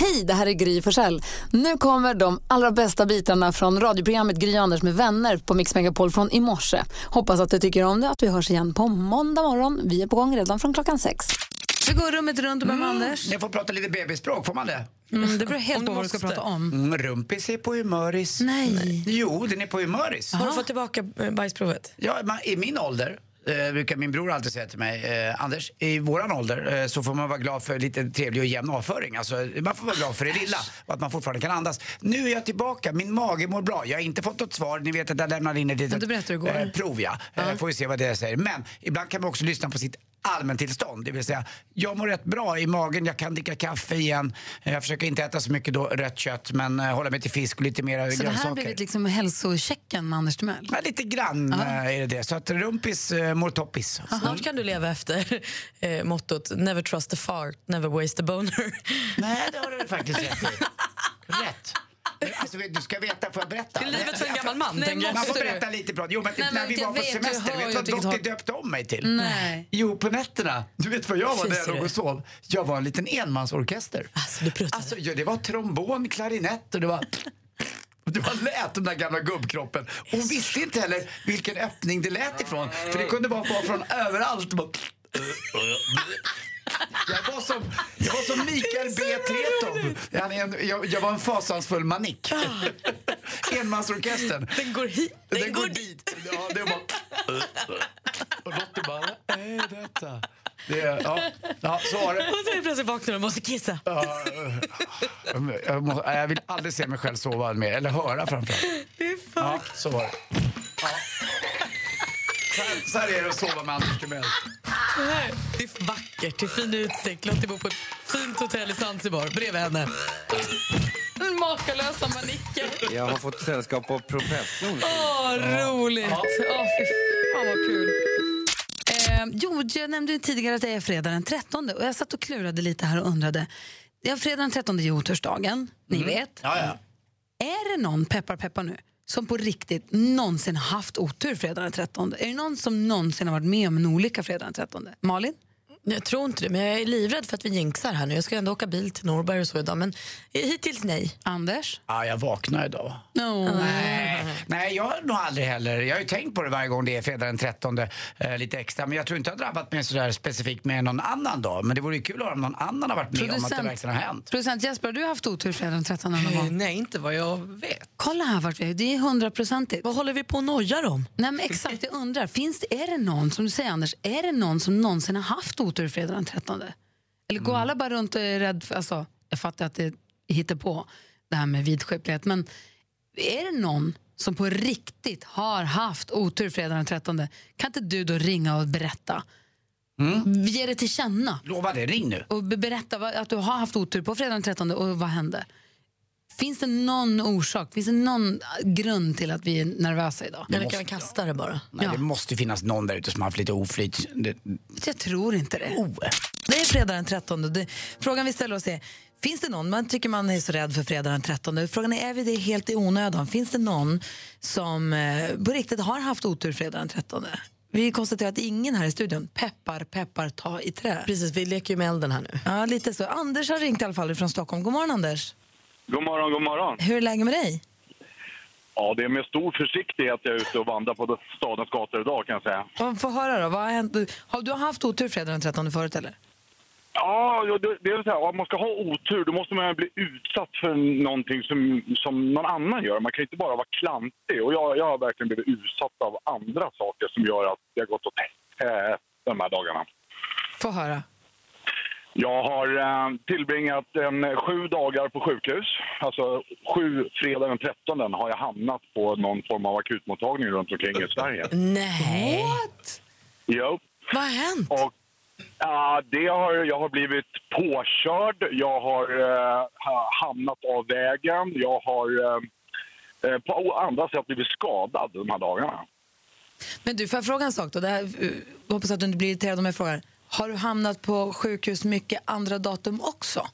Hej, det här är Gry Forssell. Nu kommer de allra bästa bitarna från radioprogrammet Gry Anders med vänner på Mix Megapol från i morse. Hoppas att du tycker om det att vi hörs igen på måndag morgon. Vi är på gång redan från klockan sex. Vi går rummet runt och börjar med Anders. Jag får prata lite bebisspråk, får man det? Mm, det beror helt på vad du ska prata om. Mm, rumpis är på humöris. Nej. Jo, den är på humöris. Har du fått tillbaka eh, bajsprovet? Ja, man, I min ålder eh, brukar min bror alltid säga till mig, eh, Anders, i våran ålder eh, så får man vara glad för lite trevlig och jämn avföring. Alltså, man får vara glad för det lilla och att man fortfarande kan andas. Nu är jag tillbaka, min mage mår bra. Jag har inte fått något svar, ni vet att jag lämnade in ett litet eh, prov. Ja. Eh, får vi se vad det säger. Men ibland kan man också lyssna på sitt allmäntillstånd. Det vill säga, jag mår rätt bra i magen, jag kan dricka kaffe igen. Jag försöker inte äta så mycket då, rött kött men eh, hålla mig till fisk och lite mer Så det här har grönsaker. blivit liksom hälsochecken med Anders Timell? Ja, lite grann eh, är det det. Så att rumpis eh, mår toppis. Snart kan du leva efter eh, mottot Never trust a fart, never waste a boner. Nej, det har du faktiskt rätt i. Rätt. Alltså, du ska veta, får jag berätta? Det är livet för en gammal man, Nej, tänker jag. Man får berätta lite bra. Jo, men Nej, när men vi var på vet, semester, vet du vad håll. döpte om mig till? Nej. Jo, på nätterna. Du vet vad jag var när jag låg och sov? Jag var en liten enmansorkester. Alltså, du pruttade. Alltså, ja, det var trombon, klarinett och det var... Det var lät den där gamla gubbkroppen. Hon visste inte heller vilken öppning det lät ifrån. För det kunde vara från överallt. Jag var som, jag var som Mikael B. Tretow. Jag, jag, jag var en fasansfull manick. Enmansorkestern. Den går hit, den, Den går går dit. dit. Ja, det var... Och Lottie bara, är detta? Det, ja, ja, så var det. Och så är det plötsligt vaknar och måste kissa. Ja, jag, måste, jag vill aldrig se mig själv sova mer, eller höra framförallt. Det är fan... Ja, så var det. Ja. Så, här, är det att sova med Anders Timell. Det är vackert, det är fin utsikt. Lottie bor på ett fint hotell i Zanzibar bredvid henne. Makalösa manicker. Jag har fått sällskap av professorn. Åh, roligt! Åh, fy fan vad kul. Eh, jo, jag nämnde ju tidigare att det är fredag den 13 och jag satt och klurade lite här och undrade. Ja, fredag den 13 är ju otursdagen, ni vet. Ja, ja. Är det någon, peppar peppar nu, som på riktigt någonsin haft otur fredag den 13? Är det någon som någonsin har varit med om en olycka fredag den 13? Malin? Jag tror inte det, men jag är livrädd för att vi jinxar här nu. Jag ska ändå åka bil till Norberg och så idag, men hittills nej. Anders? ja, jag vaknar idag. No. Nej, nej, jag har nog aldrig heller. Jag har ju tänkt på det varje gång det är fredag den 13 eh, lite extra. Men jag tror inte jag har drabbat mig sådär specifikt med någon annan dag. Men det vore ju kul att höra om någon annan har varit med om att det verkligen har hänt. Producent Jesper, har du haft otur fredag den 13 någon gång? Nej, inte vad jag vet. Kolla här vart vi är, det är hundraprocentigt. Vad håller vi på och nojar om? Nej men exakt, jag undrar, finns det, är det någon, som du säger Anders, är det någon som någonsin har haft otur fredag den 13? Eller går alla bara runt och är rädd för, alltså, jag fattar att det hittar på det här med vidskeplighet, men är det någon som på riktigt har haft otur fredag den 13? Kan inte du då ringa och berätta? Ge det till känna Lova det, ring nu. och be- berätta att du har haft otur på fredag den 13 och vad hände? Finns det någon orsak, finns det någon grund till att vi är nervösa idag? Eller kan vi kasta det bara? Nej, Ja. Det måste finnas någon där ute som har haft lite oflyt. Det, Jag tror inte det. oh. Det är fredag den 13. Det, frågan vi ställer oss är, finns det någon, man tycker man är så rädd för fredag den 13. Frågan är, är vi det helt i onödan? Finns det någon som eh, på riktigt har haft otur fredag den 13? Vi konstaterar att ingen här i studion, peppar, peppar, ta i trä. Precis, vi leker ju med elden här nu. Ja, lite så. Anders har ringt i alla fall från Stockholm. God morgon Anders. God morgon, god morgon. Hur är läget med dig? Ja, det är med stor försiktighet jag är ute och vandrar på stadens gator idag kan jag säga. Få höra då, vad har hänt? Har du haft otur fredag den 13 förut eller? Ja, det, är så här, om man ska ha otur då måste man bli utsatt för någonting som, som någon annan gör. Man kan inte bara vara klantig. Och jag, jag har verkligen blivit utsatt av andra saker som gör att jag har gått tänkt eh, de här dagarna. Få höra. Jag har eh, tillbringat en, sju dagar på sjukhus. Alltså sju fredag den 13 har jag hamnat på någon form av akutmottagning runt omkring i Sverige. Nej. Jo. Vad har hänt? Och, ja, det har, jag har blivit påkörd, jag har eh, ha- hamnat av vägen, jag har eh, eh, på andra sätt blivit skadad de här dagarna. Men du, får jag fråga en sak då? Det här, uh, jag hoppas att du inte blir irriterad om jag frågar. Har du hamnat på sjukhus mycket andra datum också?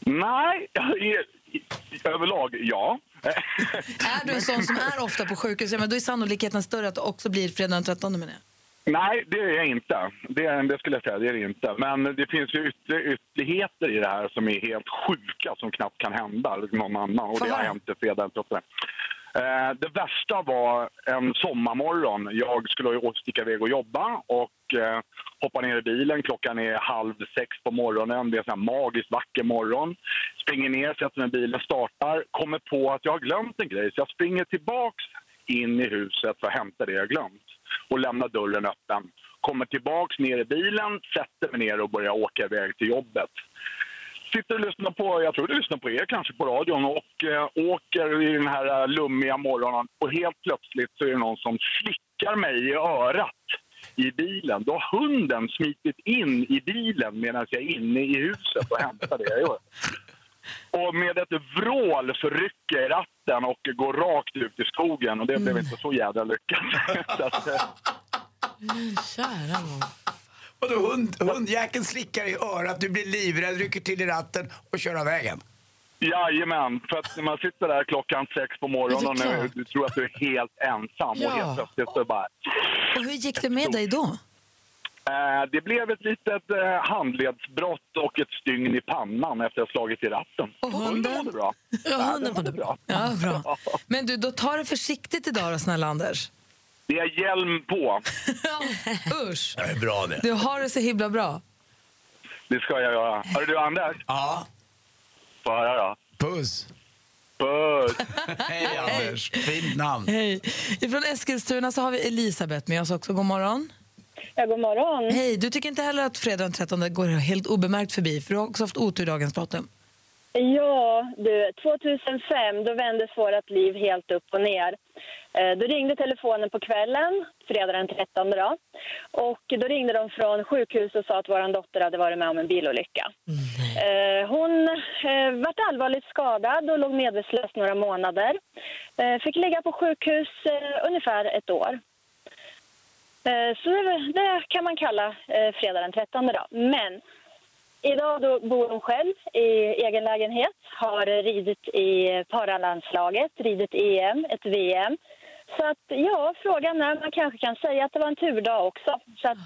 Nej, överlag ja. Är du en sån som är ofta på sjukhus, ja, men då är sannolikheten större att det också blir fredag den 13 menar jag. Nej, det är jag inte. Det, det skulle jag säga, det är det inte. Men det finns ju ytter, ytterligheter i det här som är helt sjuka, som knappt kan hända någon annan. Och det har hänt fredag den 13. Eh, det värsta var en sommarmorgon. Jag skulle sticka iväg och jobba och eh, hoppar ner i bilen. Klockan är halv sex på morgonen. Det är en sån här magiskt vacker morgon. Springer ner, sätter mig i bilen, startar. Kommer på att jag har glömt en grej. Så jag springer tillbaks in i huset för att hämta det jag glömt. Och lämnar dörren öppen. Kommer tillbaks ner i bilen, sätter mig ner och börjar åka iväg till jobbet sitter och lyssnar på, jag tror du lyssnar på er kanske på radion och eh, åker i den här eh, lummiga morgonen och helt plötsligt så är det någon som slickar mig i örat i bilen. Då har hunden smitit in i bilen medan jag är inne i huset och hämtar det jag gör. Och med ett vrål rycker jag i ratten och går rakt ut i skogen och det blev inte så jävla lyckat. Så att, eh, Kära nån. Och då hund, hundjäkeln slickar i örat, du blir livrädd, rycker till i ratten och kör av vägen. Jajamän, för att när man sitter där klockan sex på morgonen och Det nu, du tror att du är helt ensam och Ja. helt plötsligt så bara... Och hur gick det med dig då? Eh, det blev ett litet eh, handledsbrott och ett stygn i pannan efter att ha slagit i ratten. Och hunden? mådde bra. Ja, hunden den mådde bra. Ja, bra. Men du, då tar det försiktigt idag då, snälla Anders. Det är hjälm på. Usch. Det är bra det. Du har det så himla bra. Det ska jag göra. Hörru du, Anders. Ja, Få höra då. puss. Puss! Hej Anders, fint namn. Hej. Ifrån Eskilstuna så har vi Elisabeth med oss också. God morgon. Ja, god morgon. Hej, du tycker inte heller att fredag den 13 går helt obemärkt förbi, för du har också haft otur i dagens datum. Ja, du, 2005 då vändes vårt liv helt upp och ner. Eh, Då ringde telefonen på kvällen, fredag den 13 då. Och då ringde de från sjukhus och sa att vår dotter hade varit med om en bilolycka. Eh, Hon eh, vart allvarligt skadad och låg medvetslös några månader. Fick ligga på sjukhus ungefär ett år. Så det, kan man kalla fredag den 13 då. Men Idag då bor hon själv i egen lägenhet, har ridit i paralandslaget, ridit EM, ett VM. Så att ja, frågan är, man kanske kan säga att det var en turdag också. Så att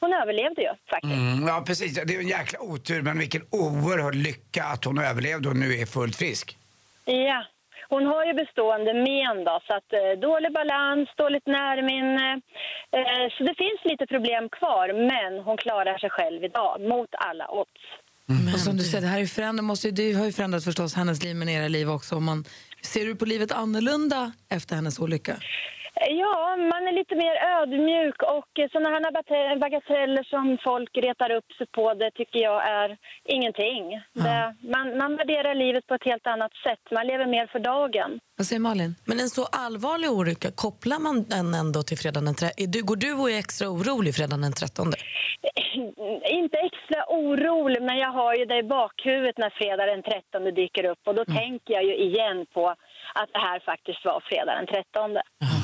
hon överlevde ju faktiskt. Mm, ja, precis. Det är en jäkla otur, men vilken oerhörd lycka att hon överlevde och nu är fullt frisk. Ja, hon har ju bestående men då, så att eh, dålig balans, dåligt närminne. Eh, så det finns lite problem kvar, men hon klarar sig själv idag mot alla odds. Och som du säger, det här är förändrat, måste, ju- det har ju förändrat förstås hennes liv, men era liv också. Om Man, ser du på livet annorlunda efter hennes olycka? Ja, man är lite mer ödmjuk och sådana här bagateller som folk retar upp sig på, det tycker jag är ingenting. Det, man, man värderar livet på ett helt annat sätt. Man lever mer för dagen. Vad säger Malin? Men en så allvarlig olycka, kopplar man den ändå till fredagen den 13? Går du och är extra orolig fredagen den 13? Inte extra orolig, men jag har ju det i bakhuvudet när fredag den 13 dyker upp. Och då tänker jag ju igen på att det här faktiskt var fredag den 13.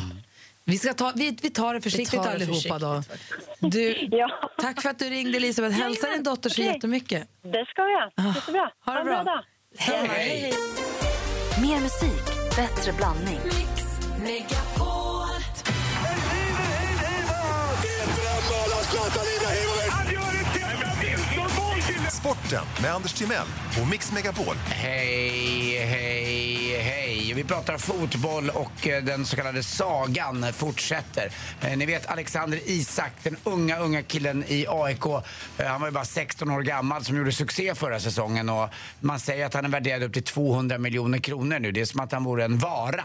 Vi, ska ta, vi, vi tar det försiktigt Vi tar det allihopa då. försiktigt, Du, Ja. tack för att du ringde Elisabeth. Hälsa din dotter så jättemycket. Det ska jag. Det är så bra. Ha det en bra bra. dag. Hej, hej. Mer musik, bättre blandning. Sporten med Anders Timell och Mix Megapol. Hej, hej, hej. Vi pratar fotboll och eh, den så kallade sagan fortsätter. Eh, ni vet Alexander Isak, den unga, unga killen i AIK. Eh, han var ju bara 16 år gammal som gjorde succé förra säsongen och man säger att han är värderad upp till 200 miljoner kronor nu. Det är som att han vore en vara.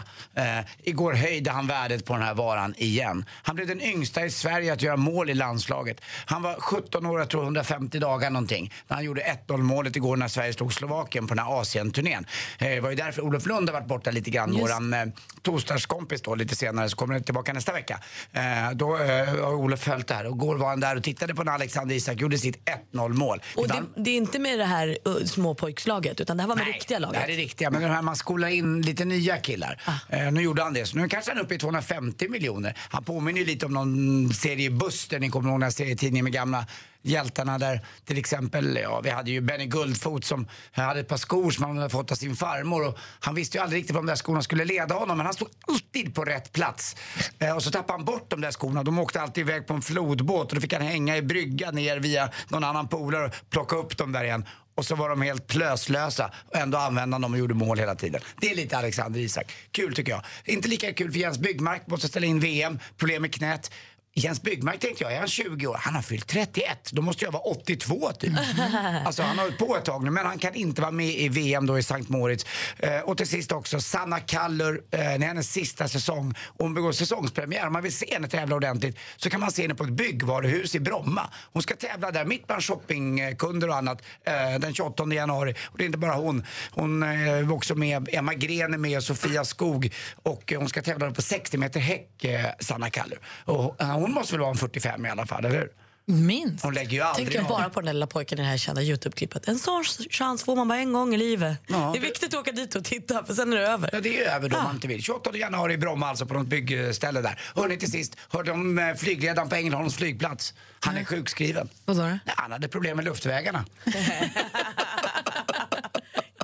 Igår höjde han värdet på den här varan igen. Han blev den yngsta i Sverige att göra mål i landslaget. Han var 17 år, jag tror 150 dagar någonting. Han gjorde 1-0 målet igår när Sverige slog Slovakien på den här Asienturnén. Eh, Det var ju därför Olof Lund har varit borta lite grann, Just. våran eh, torsdagskompis då lite senare så kommer han tillbaka nästa vecka. Eh, då eh, har Olof följt det här och går var han där och tittade på när Alexander Isak gjorde sitt 1-0 mål. Och Det det, det är inte med det här uh, småpojkslaget utan det här var med riktiga det laget. här är riktiga, men här man skolar in lite nya killar. Eh, nu gjorde han det, så nu kanske han är uppe i 250 miljoner. Han påminner ju lite om någon serie Buster, ni kommer ihåg den här serietidningen med gamla hjältarna där till exempel, ja vi hade ju Benny Guldfot som hade ett par skor som han hade fått av sin farmor och han visste ju aldrig riktigt vad de där skorna skulle leda honom men han stod alltid på rätt plats. Eh, och så tappade han bort de där skorna, de åkte alltid iväg på en flodbåt och då fick han hänga i brygga ner via någon annan polare och plocka upp dem där igen. Och så var de helt plöslösa och ändå använde han dem och gjorde mål hela tiden. Det är lite Alexander Isak. Kul tycker jag. Inte lika kul för Jens Byggmark, måste ställa in VM, problem med knät. Jens Byggmark tänkte jag, är han 20 år? Han har fyllt 31. Då måste jag vara 82 typ. Alltså han har hållit på ett tag nu men han kan inte vara med i VM då i Sankt Moritz. Eh, och till sist också Sanna Kallur, eh, när hennes sista säsong. Hon begår säsongspremiär. Om man vill se henne tävla ordentligt så kan man se henne på ett byggvaruhus i Bromma. Hon ska tävla där mitt bland shoppingkunder och annat eh, den 28 januari. Och det är inte bara hon. Hon eh, är också med, Emma Gren är med Sofia Skog. Och eh, hon ska tävla på 60 meter häck, eh, Sanna Kallur. Och, eh, hon måste väl vara en 45 i alla fall, eller hur? Minst. Hon lägger ju aldrig Tänker bara på den lilla pojken i det här kända Youtube-klippet. En sån chans får man bara en gång i livet. Ja. det är viktigt att åka dit och titta för sen är det över. Ja, det är över då om man inte vill. 28 januari i Bromma alltså på något byggställe där. Hörni till sist, hörde om eh, flygledaren på Ängelholms flygplats? Han är sjukskriven. Vad sa du? Han hade problem med luftvägarna.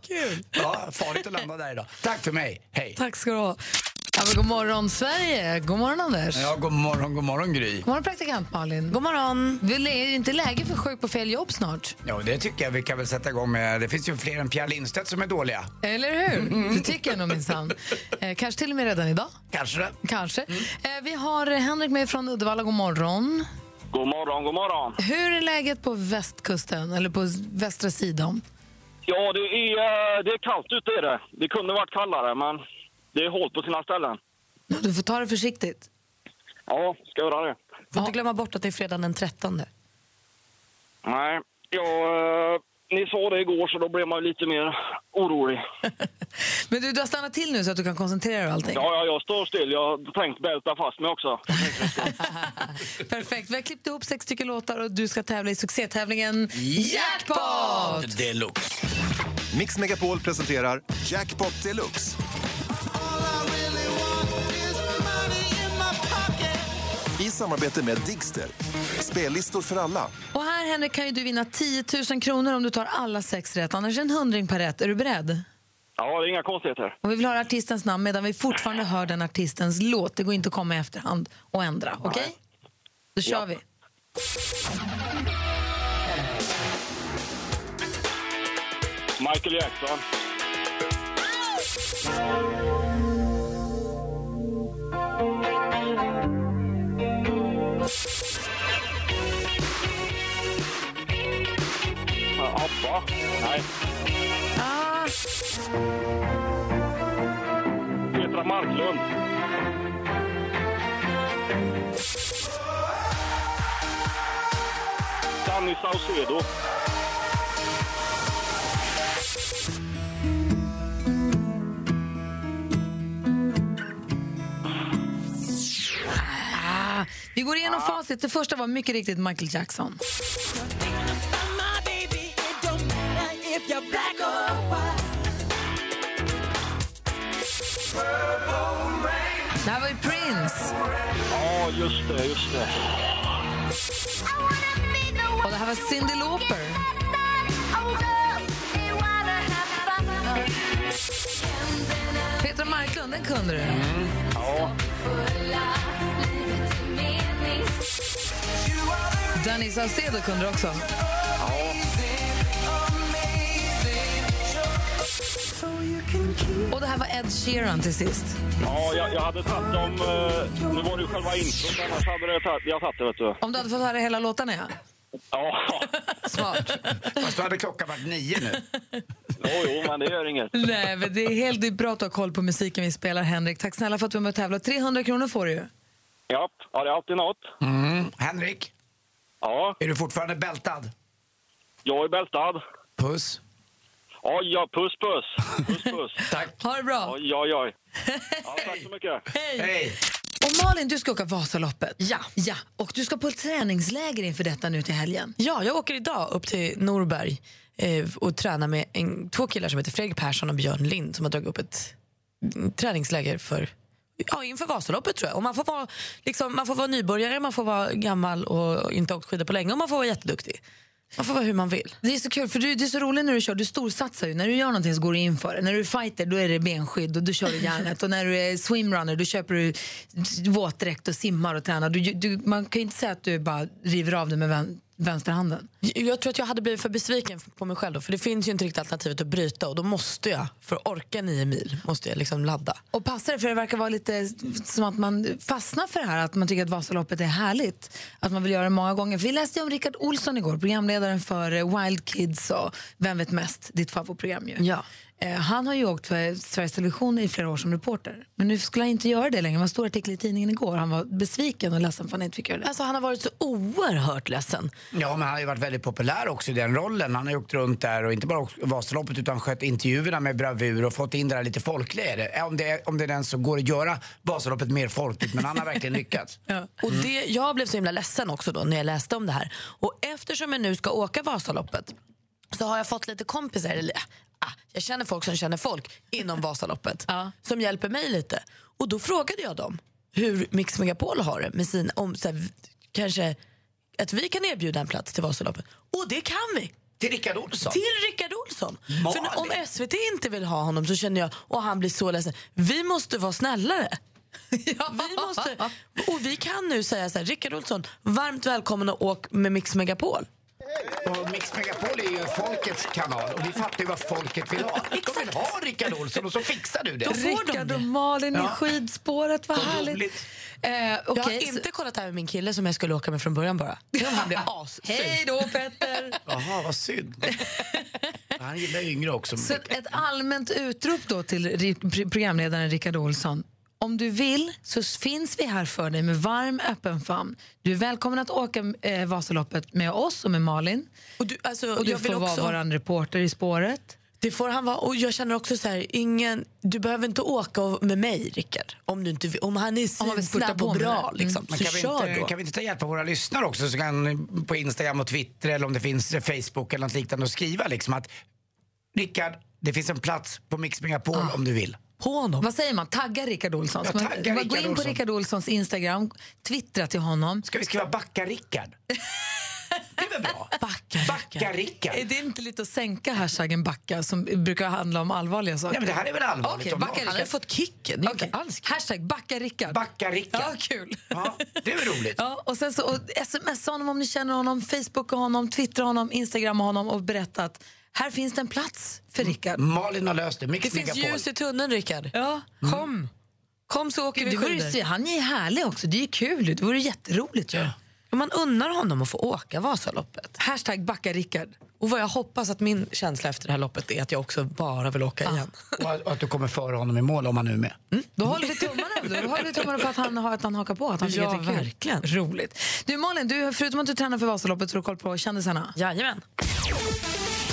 Kul. Ja, farligt att landa där idag. Tack för mig, hej. Tack ska du ha. Ja, men god morgon, Sverige. God morgon, Anders. Ja, god morgon, god morgon Gry. God morgon, praktikant Malin. God morgon. Vill- Är det inte läge för sjuk på fel jobb snart? Ja, det tycker jag vi kan väl sätta igång med. Det finns ju fler än Pierre Lindstedt som är dåliga. Eller hur? Det tycker jag nog minsann. Eh, kanske till och med redan idag. Kanske det. Kanske. Eh, vi har Henrik med från Uddevalla. God morgon. God morgon, god morgon. Hur är läget på västkusten, eller på västra sidan? Ja, det är, eh, det är kallt ute är det. Det kunde varit kallare, men det är hårt på sina ställen. Du får ta det försiktigt. Ja, ska göra det. Får inte glömma bort att det är fredagen den 13. Nej, ja, eh, ni sa det igår så då blev man ju lite mer orolig. Men du, du har stannat till nu så att du kan koncentrera dig och allting. Ja, ja, jag står still. Jag har tänkt bälta fast mig också. Perfekt. Vi har klippt ihop sex stycken låtar och du ska tävla i succétävlingen Jackpot! Deluxe. Mix Megapol presenterar Jackpot Deluxe. I samarbete med Digster. Spellistor för alla. Och här Henrik kan ju du vinna 10 000 kronor om du tar alla sex rätt. Annars en hundring per rätt. Är du beredd? Ja, det är inga konstigheter. Och vi vill höra artistens namn medan vi fortfarande hör den artistens låt. Det går inte att komma i efterhand och ändra. Okej? Då kör vi. Michael Jackson. Ja? Nej. Ah, Petra Marklund. Danny Saucedo. ah. Vi går igenom facit. Det första var mycket riktigt Michael Jackson. Just det, just det. Och det här var Cyndi Lauper. Petra Marklund, den kunde du. Ja. Danny Saucedo kunde du också. Och det här var Ed Sheeran till sist. Ja, jag, jag hade tagit dem... eh, nu var det ju själva introt, annars hade jag tagit, jag tagit det, vet du. Om du hade fått höra hela låtarna, ja. Ja. Smart. Fast då hade klockan varit nio nu. Jo, jo, men det gör inget. Nej, men det är helt det är bra att har koll på musiken vi spelar, Henrik. Tack snälla för att du var med och tävlade. 300 kronor får du ju. Ja, ja, det är alltid något. Mm. Ja, Är du fortfarande bältad? jag är bältad. Puss. Oj, ja, puss puss. Puss puss. Tack. Ha det bra. Oj, oj, oj. Ja, tack så mycket. Hej! Och Malin, du ska åka Vasaloppet. Ja. ja. Och du ska på ett träningsläger inför detta nu till helgen. Ja, jag åker idag upp till Norberg eh, och tränar med en, två killar som heter Fredrik Persson och Björn Lind som har dragit upp ett mm, träningsläger för Ja, inför Vasaloppet tror jag. Och man, får vara, liksom, man får vara nybörjare, man får vara gammal och inte åkt skidor på länge och man får vara jätteduktig. Man får vara hur man vill. Det är så kul, för du, det är så roligt när du kör. Du storsatsar ju. När du gör någonting så går du in för det. När du är fighter då är det benskydd och då kör du järnet. och när du är swimrunner då köper du våtdräkt och simmar och tränar. Du, du, man kan ju inte säga att du bara river av det med vän, vänsterhanden. Jag tror att jag hade blivit för besviken på mig själv då, för det finns ju inte riktigt alternativet att bryta och då måste jag, för att orka nio mil, måste jag liksom ladda. Och passar det, för det verkar vara lite som att man fastnar för det här, att man tycker att Vasaloppet är härligt. Att man vill göra det många gånger. För vi läste ju om Rickard Olsson igår, programledaren för Wild Kids och Vem vet mest, ditt favoritprogram ju. Ja. Eh, Han har ju åkt för Sveriges Television i flera år som reporter. Men nu skulle han inte göra det längre. Det var en stor artikel i tidningen igår. Han var besviken och ledsen för att han inte fick göra det. Alltså han har varit så oerhört ledsen. Ja, men han har ju varit väldigt populär också i den rollen. Han har ju åkt runt där och inte bara Vasaloppet utan skött intervjuerna med bravur och fått in det där lite folkliga det. Eh, Om det, är- om det är den så går att göra Vasaloppet mer folkligt, men han har verkligen lyckats. Och det, jag blev så himla ledsen också då när jag läste om det här. Och eftersom jag nu ska åka Vasaloppet så har jag fått lite kompisar, eller ah, jag känner folk som känner folk inom Vasaloppet som hjälper mig lite. Och då frågade jag dem hur Mix Megapol har det med sin, om så här, kanske att vi kan erbjuda en plats till Vasaloppet. Och det kan vi! Till Rickard Olsson? Till Rickard Olsson! Malin. För om SVT inte vill ha honom så känner jag, och han blir så ledsen, vi måste vara snällare. Vi måste, och vi kan nu säga så här, Rickard Olsson, varmt välkommen och åk med Mix Megapol. Och Mix Megapol är ju folkets kanal och vi fattar ju vad folket vill ha. De vill ha Rickard Olsson och så fixar du det. Rickard och Malin Ja. i skidspåret, vad härligt. Eh, Jag okej, har så- inte kollat här med min kille som jag skulle åka med från början bara. Han blir assur. Hej då Petter! Jaha, vad synd. Han gillar yngre också. Så ett, allmänt utrop då till programledaren Rickard Olsson. Om du vill så finns vi här för dig med varm öppen famn. Du är välkommen att åka eh, Vasaloppet med oss och med Malin. Och du, alltså, och du jag vill får också- vara vår reporter i spåret. Det får han vara. Och jag känner också så här, ingen, du behöver inte åka med mig Rickard. Om, du inte, om han är Om han vill spurta snabb på och bra. det. Liksom, Men så kan, vi kör inte, då. kan vi inte ta hjälp av våra lyssnare också så kan på Instagram och Twitter eller om det finns eh, Facebook eller något liknande och skriva liksom att Rickard, det finns en plats på Mix Megapol om du vill. På honom. Vad säger man? Tagga Rickard Olsson. Ja, tagga man Gå in på. Rickard Olssons Instagram, twittra till honom. Ska vi skriva Backa Rickard? Det är väl bra? Backa, Backa Rickard. Är det inte lite att sänka hashtaggen backa som brukar handla om allvarliga saker? Ja, men det här är väl allvarligt om backa. Han har fått kicken. Inte alls Hashtag backa Rickard. Backa Rickard. Ja, kul. Ja, det är väl roligt? Ja, och sen så och smsa honom om ni känner honom, Facebooka honom, twittra honom, instagramma honom och berätta att här finns det en plats för Rickard. Malin har löst det. Mix Det finns ljus i tunneln Rickard. Ja. Kom. Kom så åker Det vi skidor. han är härlig också, det är kul. Det vore jätteroligt ju. Och Man unnar honom att få åka Vasaloppet. Hashtag backa Rickard. Och vad jag hoppas att min känsla efter det här loppet är att jag också bara vill åka igen. Och att- du kommer före honom i mål om han nu är med. Då håller vi tummarna, då håller vi tummarna på att han, har- att han hakar på, att han Ja, verkligen. Roligt. Du Malin, du, förutom att du tränar för Vasaloppet så har du koll på kändisarna. Jajamän.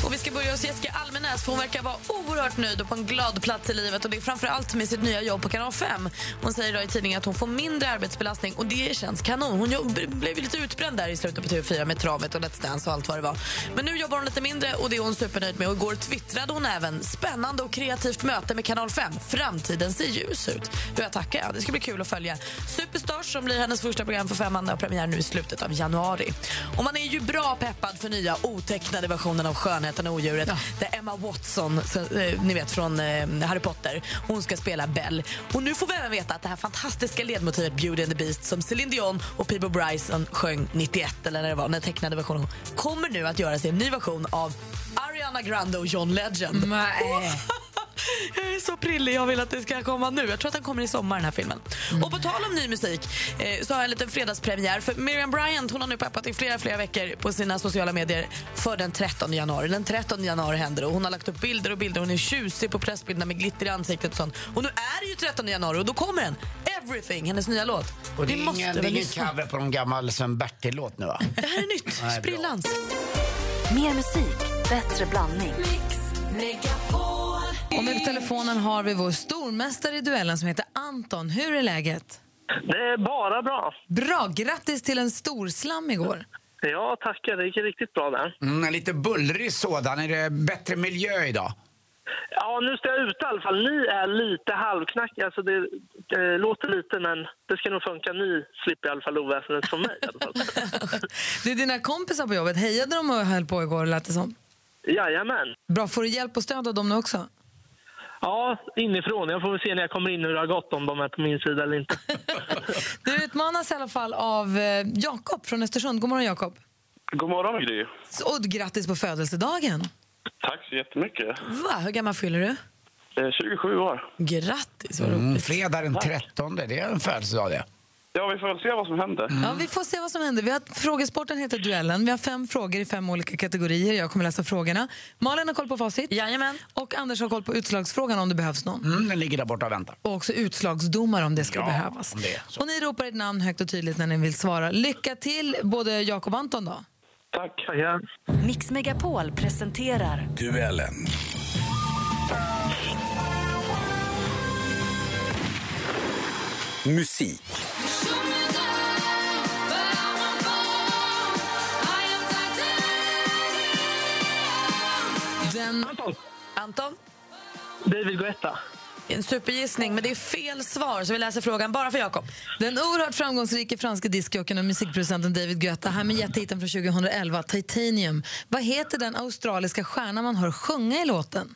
Och vi ska börja hos Jessica Almenäs för hon verkar vara oerhört nöjd och på en glad plats i livet och det är framförallt med sitt nya jobb på Kanal 5. Hon säger idag i tidningen att hon får mindre arbetsbelastning och det känns kanon. Hon blev lite utbränd där i slutet på TV4 med travet och Let's Dance och allt vad det var. Men nu jobbar hon lite mindre och det är hon supernöjd med och igår twittrade hon även spännande och kreativt möte med Kanal 5. Framtiden ser ljus ut. Du, jag tackar. Det ska bli kul att följa. Superstars som blir hennes första program för femman har premiär nu i slutet av januari. Och man är ju bra peppad för nya otecknade versionen av Skönheten och odjuret där Emma Watson, så, eh, ni vet från eh, Harry Potter, hon ska spela Belle. Och nu får vi även veta att det här fantastiska ledmotivet Beauty and the Beast som Celine Dion och Peter Bryson sjöng 91 eller när det var, den tecknade versionen, kommer nu att göras i en ny version av Ariana Grande och John Legend. Jag är så prillig. Jag vill att det ska komma nu. Jag tror att den kommer i sommar, den här filmen. Och på tal om ny musik eh, så har jag en liten fredagspremiär. För Miriam Bryant hon har nu peppat i flera, flera veckor på sina sociala medier för den 13 januari. Den 13 januari händer och Hon har lagt upp bilder och bilder. Hon är tjusig på pressbilderna med glitter i ansiktet och sånt. Och nu är det ju 13 januari och då kommer den. Everything, hennes nya låt. Och det är måste ingen, det är ingen cover på någon gammal Sven-Bertil-låt nu va? Det här är nytt. Sprillans. Mer musik, bättre blandning. Och med på telefonen har vi vår stormästare i duellen som heter Anton. Hur är läget? Det är bara bra. Bra! Grattis till en stor slam igår. Ja, tackar. Det gick riktigt bra där. Mm, en lite bullrig sådan. Är det bättre miljö idag? Ja, nu står jag ute i alla fall. Ni är lite halvknackiga. Alltså det, det låter lite, men det ska nog funka. Ni slipper i alla fall oväsendet från mig. I alla fall. Du, dina kompisar på jobbet, hejade de och höll på igår lät det som? Jajamän. Bra, får du hjälp och stöd av dem nu också? Ja, inifrån. Jag får väl se när jag kommer in hur det har gått, om de är på min sida eller inte. Du utmanas i alla fall av eh, Jakob från Östersund. God morgon Jakob. God morgon, Gry. Och grattis på födelsedagen. Tack så jättemycket. Va? Hur gammal fyller du? Eh, 27 år. Grattis, vad Mm, roligt. fredag den 13, det är en födelsedag det. Ja, vi får se vad som händer. Ja, vi får se vad som händer. Vi har, frågesporten heter Duellen. Vi har fem frågor i fem olika kategorier. Jag kommer läsa frågorna. Malin har koll på facit. Jajamän. Och Anders har koll på utslagsfrågan om det behövs någon. Mm, den ligger där borta och väntar. Och också utslagsdomare om det ska Ja, behövas. om det. Och ni ropar ett namn högt och tydligt när ni vill svara. Lycka till både Jakob och Anton då. Tack. Mix Megapol presenterar Duellen. Musik. Den... Anton? David Guetta. En supergissning, men det är fel svar, så vi läser frågan bara för Jakob. Den oerhört framgångsrike franska diskjockeyn och musikproducenten David Guetta här med jättehitten från 2011, Titanium. Vad heter den australiska stjärna man hör sjunga i låten?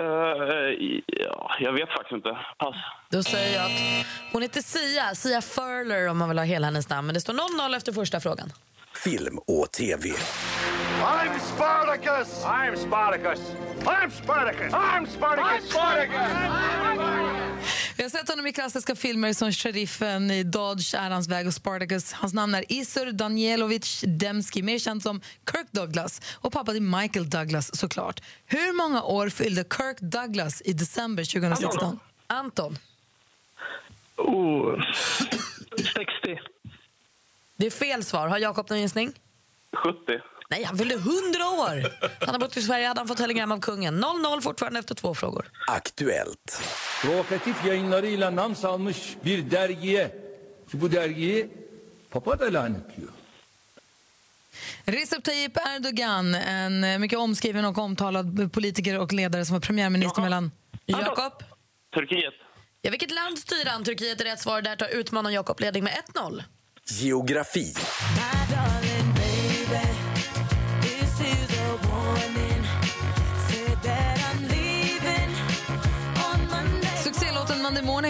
Eh, ja, jag vet faktiskt inte. Pass. Då säger jag att hon heter Sia, Sia Furler om man vill ha hela hennes namn. Men det står 0-0 efter första frågan. Film och TV. I'm Spartacus! I'm Spartacus! I'm Spartacus! I'm Spartacus! I'm Spartacus! Vi har sett honom i klassiska filmer som Sheriffen i Dodge, är hans väg och Spartacus. Hans namn är Isur Danielovich Demski, mer känd som Kirk Douglas och pappa till Michael Douglas såklart. Hur många år fyllde Kirk Douglas i december 2016? Anton? Oh, 60. Det är fel svar. Har Jakob någon gissning? 70. Nej, han fyllde 100 år! Han har bott i Sverige, hade han fått telegram av kungen. 0-0 fortfarande efter två frågor. Aktuellt. Provokatif yayınlarıyla nam salmış bir dergiye ki bu dergiyi Papa da lanetliyor. Recep Tayyip Erdogan, en eh, mycket omskriven och omtalad politiker och ledare som var premiärminister mellan... Jakob? Turkiet. Ja, vilket land styr han? Turkiet är rätt svar. Där tar utmanaren Jakob ledning med 1-0. Geografi.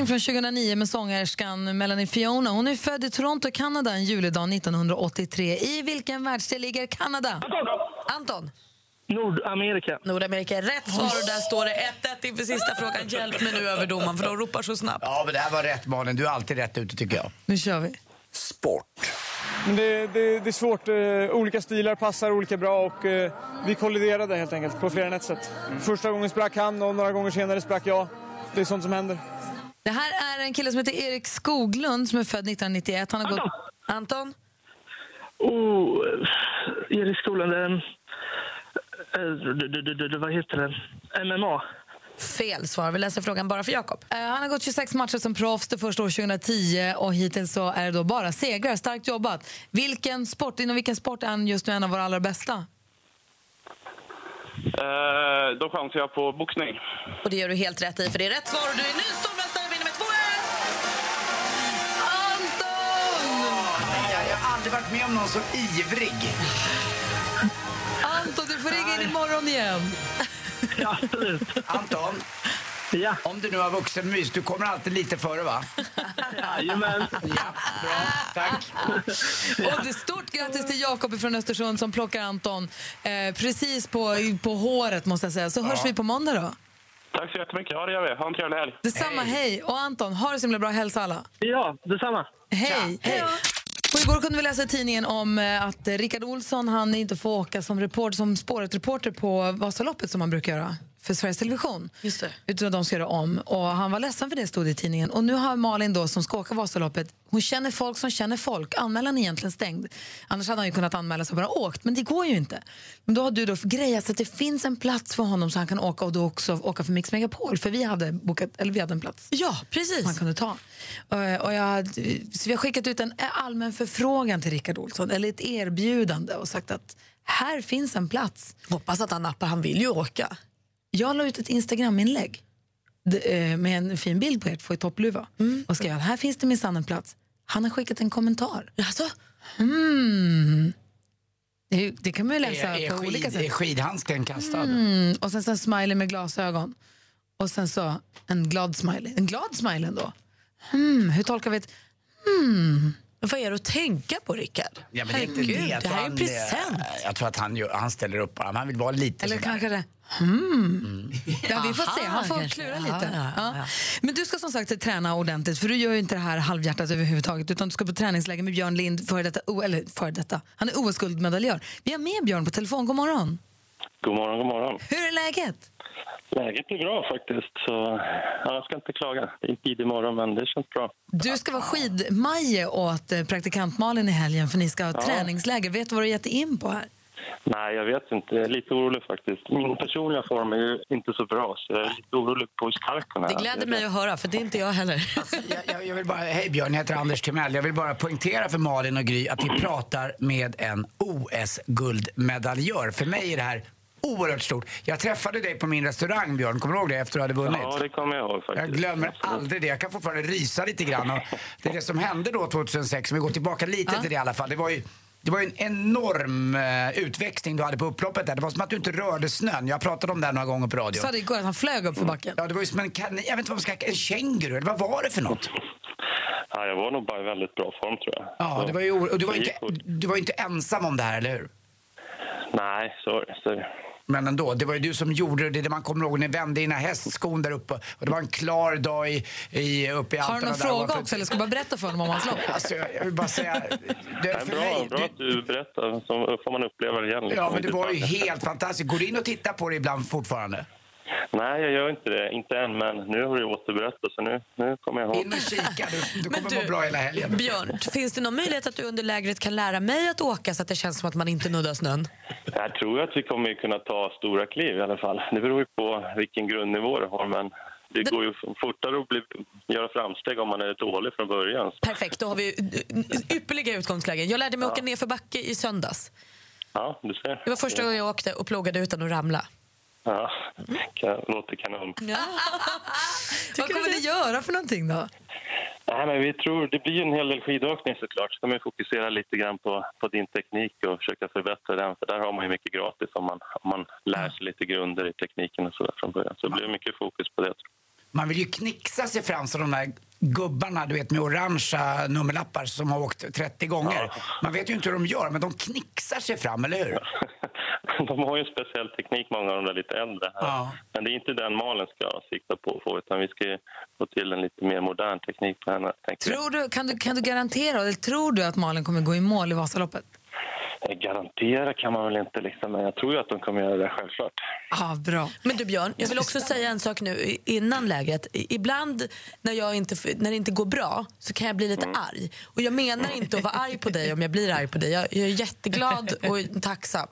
Morning från 2009 med sångerskan Melanie Fiona. Hon är född i Toronto, Kanada en julidag 1983. I vilken världsdel ligger Kanada? Anton? Nordamerika. Nordamerika är rätt svar och där står det 1-1 inför sista frågan. Hjälp mig nu över domaren för de ropar så snabbt. Ja, men det här var rätt Malin. Du är alltid rätt ute tycker jag. Nu kör vi. Sport. Men det, det, det är svårt. Eh, olika stilar passar olika bra och eh, vi kolliderade helt enkelt på flera än ett sätt. Första gången sprack han och några gånger senare sprack jag. Det är sånt som händer. Det här är en kille som heter Erik Skoglund som är född 1991. Han har gått... Anton? Oh, Erik Skoglund. Um, vad heter den? MMA. Fel svar. Vi läser frågan bara för Jakob. Eh, Han har gått 26 matcher som proffs det första år 2010 och hittills så är det då bara segrar. Starkt jobbat. Vilken sport, inom vilken sport är han just nu en av våra allra bästa? Eh, då chansar jag på boxning. Och det gör du helt rätt i, för det är rätt svar och du är ny stormästare aldrig varit med om någon så ivrig. Anton, du får ringa in imorgon igen. Ja, absolut. Anton, ja. om du nu har vuxenmys, du kommer alltid lite före va? Jajamän. Ja, bra. Tack. Och det stort grattis till Jakob från Östersund som plockar Anton eh, precis på, på håret måste jag säga. Så hörs vi på måndag då. Tack så jättemycket. Ja, det gör vi. Ha en trevlig helg. Detsamma, hej. Och Anton, ha det så himla bra. Hälsa alla. Ja, detsamma. Hej. hej. Och igår kunde vi läsa i tidningen om eh, att Rickard Olsson han inte får åka som, report, som spåret reporter på Vasaloppet som han brukar göra för Sveriges Television. Just det. Utan att de ska göra om. Och han var ledsen för det, stod i tidningen. Och nu har Malin då, som ska åka Vasaloppet, hon känner folk som känner folk. Anmälan är egentligen stängd. Annars hade han ju kunnat anmäla sig och bara åkt, men det går ju inte. Men då har du då grejat så att det finns en plats för honom så han kan åka och då också åka för Mix Megapol. För vi hade, bokat, eller vi hade en plats. Ja, precis. Man kunde ta. Och, och jag, så vi har skickat ut en allmän förfrågan till Rickard Olsson, eller ett erbjudande och sagt att här finns en plats. Hoppas att han nappar, han vill ju åka. Jag la ut ett Instagram-inlägg eh, med en fin bild på ert få i toppluva och skrev att här finns det minsann en plats. Han har skickat en kommentar. Alltså? Mm. Det, är kan man ju läsa Är, är, på olika skid, är sätt. skidhandsken kastad? Mm. Och sen så en smiley med glasögon. Och sen så en glad smiley. En glad smiley ändå. Hmm. Hur tolkar vi ett... Hmm. Vad är det att tänka på, Rickard? Ja, men det, är inte Herregud, det. Jag det tror här är en han, present. eh, Jag tror att han, gör- han ställer upp bara. Han vill vara lite Eller sådär. kanske det... Hmm. Ja, vi får se. Han får kanske. klura lite. ja, Ja. ja. Men du ska som sagt träna ordentligt, för du gör ju inte det här halvhjärtat överhuvudtaget, utan du ska på träningsläger med Björn Lind, före detta, o- eller före detta, han är OS-guldmedaljör. Vi har med Björn på telefon. God morgon. God morgon, god morgon. Hur är läget? Läget är bra faktiskt, så ja, jag ska inte klaga. Det är en tidig morgon, men det känns bra. Du ska vara skidmaje åt eh, praktikant Malin i helgen, för ni ska ha Ja. träningsläger. Vet du vad du har gett in på här? Nej, jag vet inte. Jag är lite orolig faktiskt. Min personliga form är ju inte så bra, så jag är lite orolig på hur stark hon är. Det gläder mig att höra, för det är inte jag heller. jag, jag, jag vill bara, hej Björn, jag heter Anders Timell. Jag vill bara poängtera för Malin och Gry att vi pratar med en OS-guldmedaljör. För mig är det här oerhört stort. Jag träffade dig på min restaurang, Björn. Kommer du ihåg det? Efter du hade vunnit. Ja, det kommer jag ihåg faktiskt. Jag glömmer aldrig det. Jag kan fortfarande rysa lite grann. Och det är det som hände då 2006, om vi går tillbaka lite till det i alla fall. Det var ju det var en enorm eh, utväxling du hade på upploppet där. Det var som att du inte rörde snön. Jag pratade om det här några gånger på radio. Du sa det igår att han flög upp för backen. Ja, det var ju som en kanin, jag vet inte vad man ska en känguru, eller vad var det för något? Ja, jag var nog bara i väldigt bra form, tror jag. Ja, Så det var ju, och du var, inte, du var inte ensam om det här, eller hur? Nej, så. Så är det. Men ändå, det var ju du som gjorde det. Det man kommer ihåg. Ni vände dina hästskon där uppe. Och det var en klar dag i, i, uppe i Har du någon fråga också, eller ska jag bara berätta för honom om hans lopp? Alltså, jag, vill bara säga... Det, för bra, mig, bra att du berättar, så får man uppleva det igen. liksom. Ja, men det var ju helt fantastiskt. Går du in och tittar på det ibland fortfarande? Nej, jag gör inte det. Inte än, men nu har du återberättat, så nu, nu kommer jag ihåg. In och kika. Du, du kommer må bra hela helgen. Björn, finns det någon möjlighet att du under lägret kan lära mig att åka så att det känns som att man inte nuddar snön? Jag tror att vi kommer kunna ta stora kliv i alla fall. Det beror ju på vilken grundnivå du har, men det går ju fortare att bli, göra framsteg om man är dålig från början. Perfekt, då har vi ypperliga utgångslägen. Jag lärde mig åka ner för backe i söndags. Ja, du ser. Det var första gången jag åkte och plågade utan att ramla. Ja, kan, låter kanon. Vad kommer ni göra för någonting då? Nej, men vi tror, det blir en hel del skidåkning såklart. Så man fokusera lite grann på, på din teknik och försöka förbättra den. För där har man ju mycket gratis om man, om man lär sig lite grunder i tekniken och sådär från början. Så det blir mycket fokus på det. tror jag. Man vill ju knixa sig fram som de där gubbarna du vet med orangea nummerlappar som har åkt 30 gånger. Man vet ju inte hur de gör, men de knixar sig fram, eller hur? De har ju en speciell teknik, många av de där lite äldre. Här. Ja. Men det är inte den Malin ska sikta på att få, utan vi ska få till en lite mer modern teknik på henne. Tror du, kan, du, kan du garantera, eller tror du att Malin kommer gå i mål i Vasaloppet? Eh, Garantera kan man väl inte, liksom, men jag tror ju att de kommer göra det självklart. Ah, bra. Men du Björn, jag vill också säga en sak nu innan lägret. Ibland när, jag inte, när det inte går bra så kan jag bli lite arg. Och jag menar inte att vara arg på dig om jag blir arg på dig. Jag, jag är jätteglad och tacksam.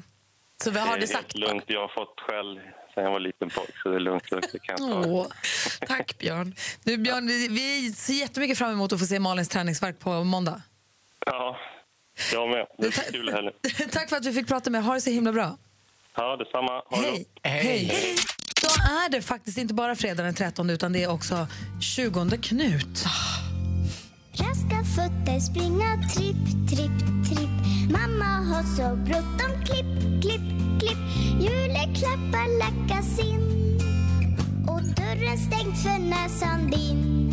Så vi har det är sagt. lugnt. Jag har fått skäll sen jag var liten pojk, så det är lugnt. lugnt. Det kan jag ta. Åh. Tack Björn. Du, Björn, vi ser jättemycket fram emot att få se Malins träningsverk på måndag. Ja, jag med. Det är kul heller. Tack för att vi fick prata med. Ha det så himla bra. Ja, detsamma. Ha det Hej. Hej. Då är det faktiskt inte bara fredag den 13 utan det är också 20 Knut. Raska fötter springa tripp, tripp, tripp Mamma har så bråttom klipp, klipp, klipp Juleklappar lackas in Och dörren stängd för näsan din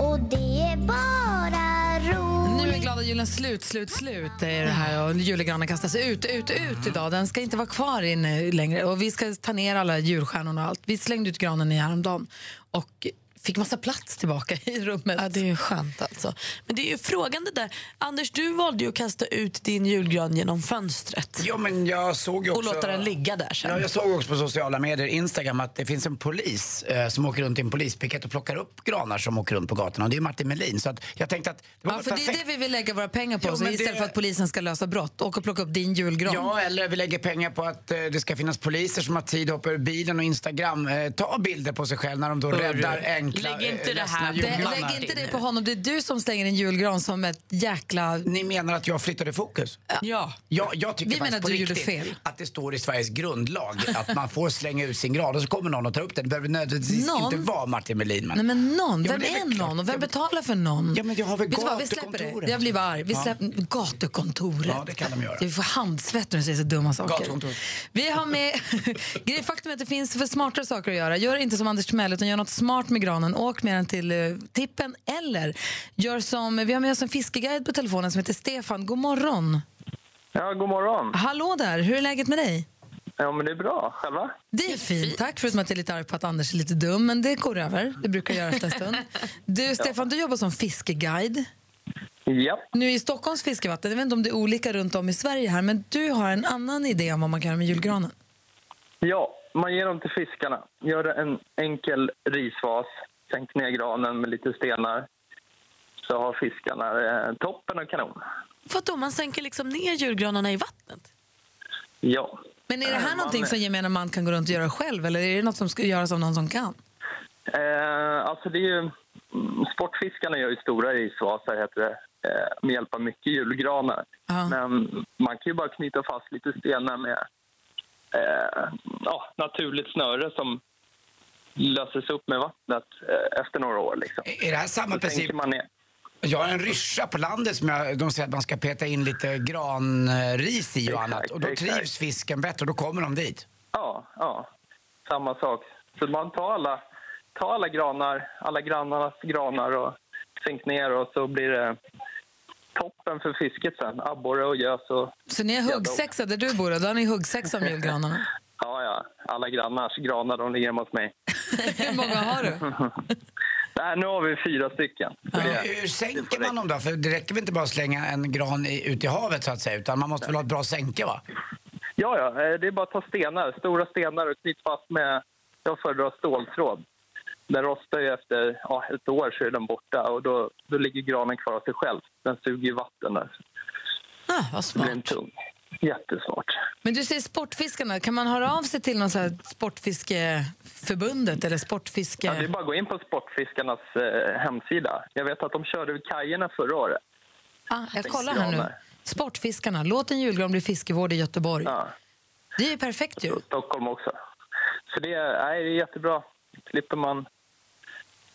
Och det är bara roligt nu är glada julen slut, slut, slut. Det är det här och julgranen kastas ut, ut, ut idag. Den ska inte vara kvar inne eh, längre och vi ska ta ner alla julstjärnorna och allt. Vi slängde ut granen i häromdagen och fick massa plats tillbaka i rummet. Ja, det är ju skönt alltså. Men det är ju frågan det där. Anders, du valde ju att kasta ut din julgran genom fönstret. Ja, men jag såg ju Och också... låta den ligga där sen. Ja, jag såg också på sociala medier, Instagram, att det finns en polis eh, som åker runt i en polispiket och plockar upp granar som åker runt på gatorna. Och det är Martin Melin. Så att jag tänkte att det var Ja, för det är perfekt. det vi vill lägga våra pengar på, Jo, så istället det- för att polisen ska lösa brott. Åka och plocka upp din julgran. Ja, eller vi lägger pengar på att eh, det ska finnas poliser som har tid att hoppa ur bilen och Instagram eh, ta bilder på sig själv när de då räddar enkla, lägg inte det här Det, lägg inte det på honom. Det är du som slänger en julgran som ett jäkla... Ni menar att jag flyttade fokus? Ja. Ja, jag tycker Vi menar att du gjorde fel. att det står i Sveriges grundlag att man får slänga ut sin gran och så kommer någon och tar upp den. Det behöver nödvändigtvis Någon? inte vara Martin Melin. Men... Nej men någon, Ja, vem men det är är någon och vem betalar för någon? Ja, men jag har väl Vet du vad, vi släpper det. gatukontoret. Jag blir bara arg. Vi Ja. släpper gatukontoret. Ja, det kan de göra. Vi får handsvett när du säger så dumma saker. Vi har med... Faktum är att det finns för smartare saker att göra. Gör inte som Anders Timell utan gör något smart med granen. Åk med den till uh, tippen eller gör som... Vi har med oss en fiskeguide på telefonen som heter Stefan. God morgon. Ja, god morgon. Hallå där, hur är läget med dig? Ja, men det är bra. Själva? Det är fint, tack. Förutom att jag är lite arg på att Anders är lite dum, men det går över. Det brukar jag göra efter en stund. Du, Stefan, du jobbar som fiskeguide. Ja. Nu i Stockholms fiskevatten, jag vet inte om det är olika runt om i Sverige här, men du har en annan idé om vad man kan göra med julgranen. Ja, man ger dem till fiskarna. Gör en enkel risvas, sänk ner granen med lite stenar. Så har fiskarna eh, toppen och kanon. Vadå, man sänker liksom ner julgranarna i vattnet? Ja. Men är det Eh, här man- någonting som gemene man kan gå runt och göra själv, eller är det något som ska göras av någon som kan? Eh, alltså det är ju, sportfiskarna gör ju stora risvasar heter det, eh, med hjälp av mycket julgranar. Men man kan ju bara knyta fast lite stenar med eh, ja, naturligt snöre som löses upp med vattnet eh, efter några år. Liksom. Är det här samma Så princip? sänker Man ner. Jag har en ryscha på landet som jag, de säger att man ska peta in lite granris i och annat. Och då exakt. trivs fisken bättre och då kommer de dit. Ja, ja, samma sak. Så man tar alla, tar alla granar, alla grannarnas granar och sänk ner och så blir det toppen för fisket sen. Abborre och gös och... Så ni är huggsexa där du bor, då har ni huggsexa om julgranarna? Ja, ja. Alla grannars granar, de ligger hemma hos mig. Hur många har du? Nej, nu har vi fyra stycken. Det- Hur sänker man dem då? För det räcker väl inte bara att slänga en gran i, ut i havet så att säga, utan man måste väl ha ett bra sänke va? Ja, ja, eh, det är bara att ta stenar, stora stenar och knyta fast med, jag föredrar ståltråd. Den rostar ju efter ja, ett år så är den borta och då, då ligger granen kvar av sig själv. Den suger ju vatten där. Ah, vad Det blir en tung. Jättesmart. Men du säger Sportfiskarna, kan man höra av sig till någon så här Sportfiskeförbundet eller Sportfiske... Ja, det är bara att gå in på Sportfiskarnas eh, hemsida. Jag vet att de körde vid kajerna förra året. Ah, jag kollar här nu. Sportfiskarna, låt en julgran bli fiskevård i Göteborg. Det är ju perfekt ju. Stockholm också. Så det är, nej, det är jättebra. slipper man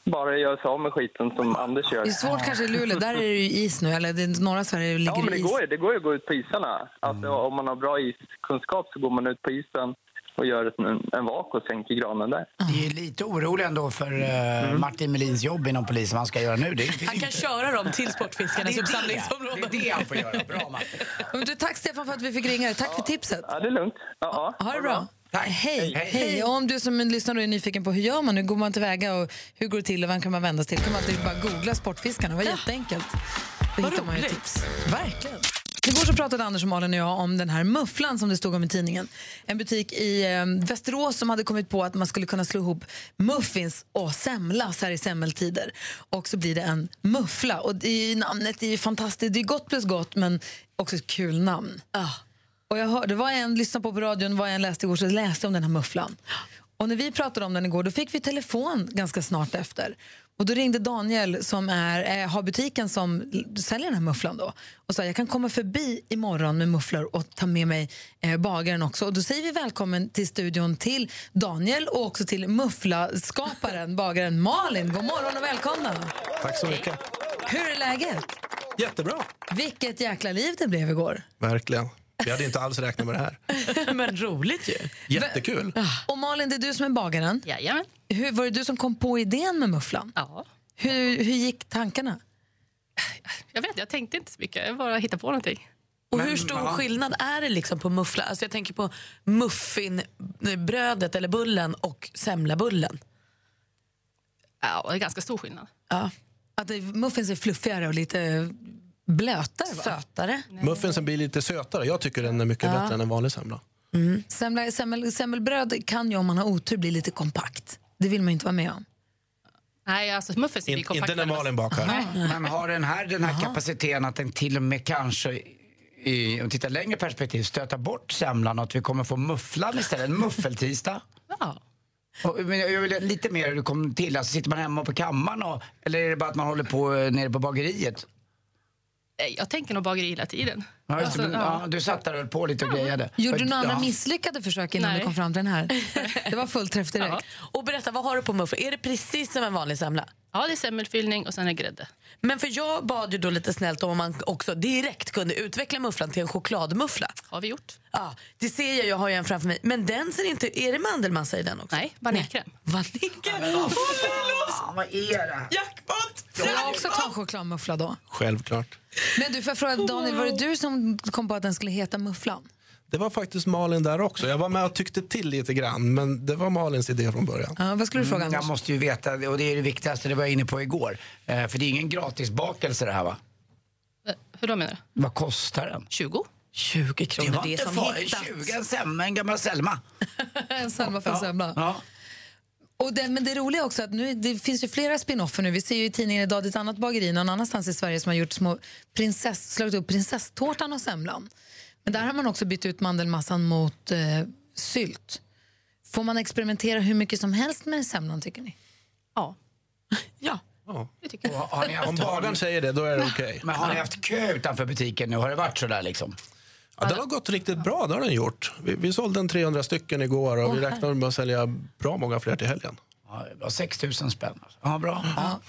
bara göra sig av med skiten som Anders gör. Det är svårt kanske i Luleå, där är det ju is nu, eller det är norra Sverige ligger Ja, men det is. går, ju- det går ju att gå ut på isarna. Alltså, Om man har bra iskunskap så går man ut på isen och gör en, en vak och sänker granen där. Det är lite orolig ändå för eh, Martin Melins jobb inom polisen, vad han ska göra nu. Det Han kan inte- köra dem till Sportfiskarnas uppsamlingsområde. Det är det han får göra. Bra, Martin. Men du, tack Stefan för att vi fick ringa dig. Tack för tipset. Ja, det är lugnt. Ja, ha det bra. Hej. Hej. Hej. Och om du som lyssnar är nyfiken på hur gör man, hur går man tillväga och hur går det till och vem kan man vända sig till kan man alltid bara googla Sportfiskarna. Det var jätteenkelt. Då hittar man ju tips. Verkligen. Igår så pratade Anders och Malin och jag om den här mufflan som det stod om i tidningen. En butik i eh, Västerås som hade kommit på att man skulle kunna slå ihop muffins och semla så här i semmeltider. Och så blir det en muffla. Och det är namnet är ju fantastiskt. Det är gott plus gott men också ett kul namn. Och jag hörde, var en lyssnade på på radion, var en läste igår så läste om den här mufflan. Och när vi pratade om den igår då fick vi telefon ganska snart efter. Och då ringde Daniel som är, eh, har butiken som säljer den här mufflan då och sa jag kan komma förbi imorgon med mufflor och ta med mig eh, bagaren också. Och då säger vi välkommen till studion till Daniel och också till mufflaskaparen, bagaren Malin. God morgon och välkomna! Tack så mycket. Hur är läget? Jättebra. Vilket jäkla liv det blev igår. Verkligen. Vi hade inte alls räknat med det här. Men roligt ju. Jättekul. Och Malin, det är du som är bagaren. Jajamän. Hur, var det du som kom på idén med mufflan? Ja. Hur, hur gick tankarna? Jag vet, jag tänkte inte så mycket. Jag bara hittade på någonting. Och hur stor skillnad är det liksom på muffla? Alltså jag tänker på muffinbrödet eller bullen och semlabullen. Ja, det är ganska stor skillnad. Ja. Att det, muffins är fluffigare och lite blötare, va? Sötare. Muffinsen blir lite sötare. Jag tycker den är mycket Ja. bättre än en vanlig semla. Mm. Semla, semmel, semmelbröd kan ju om man har otur bli lite kompakt. Det vill man ju inte vara med om. Nej, alltså muffins blir In, kompakta. inte när Malin bakar. Men har den här den här kapaciteten att den till och med kanske i, om tittar längre perspektiv, stöta bort semlan och att vi kommer få mufflan istället, en muffeltisdag? Ja. Och, men jag vill lite mer hur det kom till, alltså sitter man hemma på kammaren och, eller är det bara att man håller på eh, nere på bageriet? Nej, Jag tänker nog bageri hela tiden. Ja, just Alltså, men, ja. du satt där och höll på lite och grejade. Gjorde du några Ja. misslyckade försök innan Nej. du kom fram till den här? Det var full träff direkt. Ja. Och berätta, vad har du på muffin? Är det precis som en vanlig semla? Ja, det är semmelfyllning och sen är grädde. Men för jag bad ju då lite snällt om man också direkt kunde utveckla mufflan till en chokladmuffla. Har vi gjort. Ja, det ser jag, jag har ju en framför mig. Men den ser inte, är det mandelmassa i den också? Nej, vaniljkräm. Vaniljkräm? Vad fan, vad är det? Jackpot! Får jag också ta en chokladmuffla då? Självklart. Men du, får fråga Daniel, var det du som kom på att den skulle heta mufflan? Det var faktiskt Malin där också. Jag var med och tyckte till lite grann, men det var Malins idé från början. Ja, vad skulle du fråga Mm, jag måste ju veta, och det är det viktigaste, det var jag inne på igår. Eh, för det är ingen gratisbakelse det här va? Eh, Hur då menar Vad kostar den? 20. 20 Det kronor, var det är inte som hittat. 20, en semma, en gammal Selma. en Selma för en semla. Ja. Och det, men det roliga också att nu, det finns ju flera spin-offer nu. Vi ser ju i tidningen idag ett annat bageri någon annanstans i Sverige som har gjort små prinsess, slagit upp prinsesstårtan och semlan. Men där har man också bytt ut mandelmassan mot eh, sylt. Får man experimentera hur mycket som helst med semlan tycker ni? Ja. Ja. Ja. Om bagaren säger det, då är det okej. men har ni haft kö utanför butiken nu? Har det varit så där liksom? Ja, den har gått riktigt bra, det har den gjort. Vi, vi sålde en 300 stycken igår och vi räknar med att sälja bra många fler till helgen. Ja, det var 6 000 spänn. alltså. Ja, bra. Ja.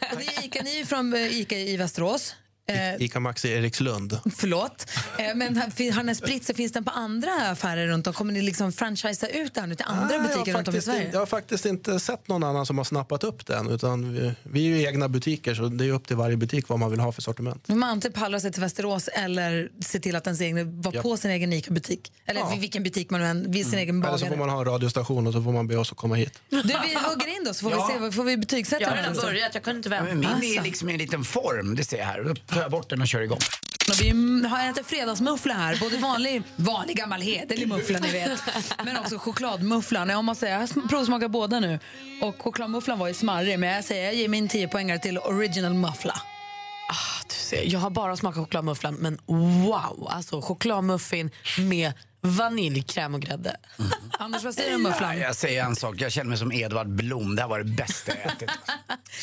Är Ica, ni är från eh, Ica i Västerås. Eh, Ica Maxi Erikslund. förlåt. Eh, men spritt sig? Finns den på andra affärer runt om? Kommer ni liksom franchisea ut den nu till andra Nej, butiker runt om i Sverige? jag har faktiskt inte sett någon annan som har snappat upp den. Utan vi, vi är ju egna butiker så det är upp till varje butik vad man vill ha för sortiment. Men Man antingen pallrar sig till Västerås eller se till att ens egen, vara Ja. på sin egen ICA-butik. Eller Ja. vilken butik man nu än vill, sin egen Eller så bagare. får man ha en radiostation och så får man be oss att komma hit. Du, vi hugger in då så får Ja. vi se, får vi betygsätta Jag har redan börjat, jag kunde inte vänta. min är Alltså. liksom i en liten form, det ser jag här. Tar jag bort den och kör igång. Och Vi mm, har ätit fredagsmuffla här, både vanlig, vanlig gammal hederlig muffla ni vet, men också chokladmufflan. Jag måste säga, jag sm- provsmakar båda nu. Och chokladmufflan var ju smarrig, men jag säger jag ger min 10 poängare till original muffla. Ah, du ser, jag har bara smakat chokladmufflan, men wow! Alltså chokladmuffin med vaniljkräm och grädde. Anders, vad säger du om mufflan? Ja, jag säger en sak, jag känner mig som Edvard Blom. Det här var det bästa jag ätit.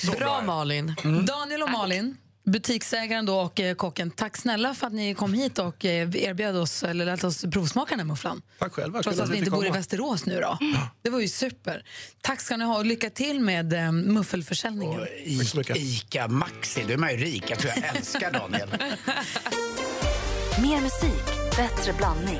Så Bra Malin. Daniel och Malin, butiksägaren då och eh, kocken, tack snälla för att ni kom hit och eh, erbjöd oss, eller lät oss provsmaka den här mufflan. Tack själva. Trots att vi inte fick bor i komma. Västerås nu då. Det var ju super. Tack ska ni ha och lycka till med eh, muffelförsäljningen. I, Ica Maxi, då är man ju rik. Jag tror jag älskar Daniel. Mer musik, bättre blandning.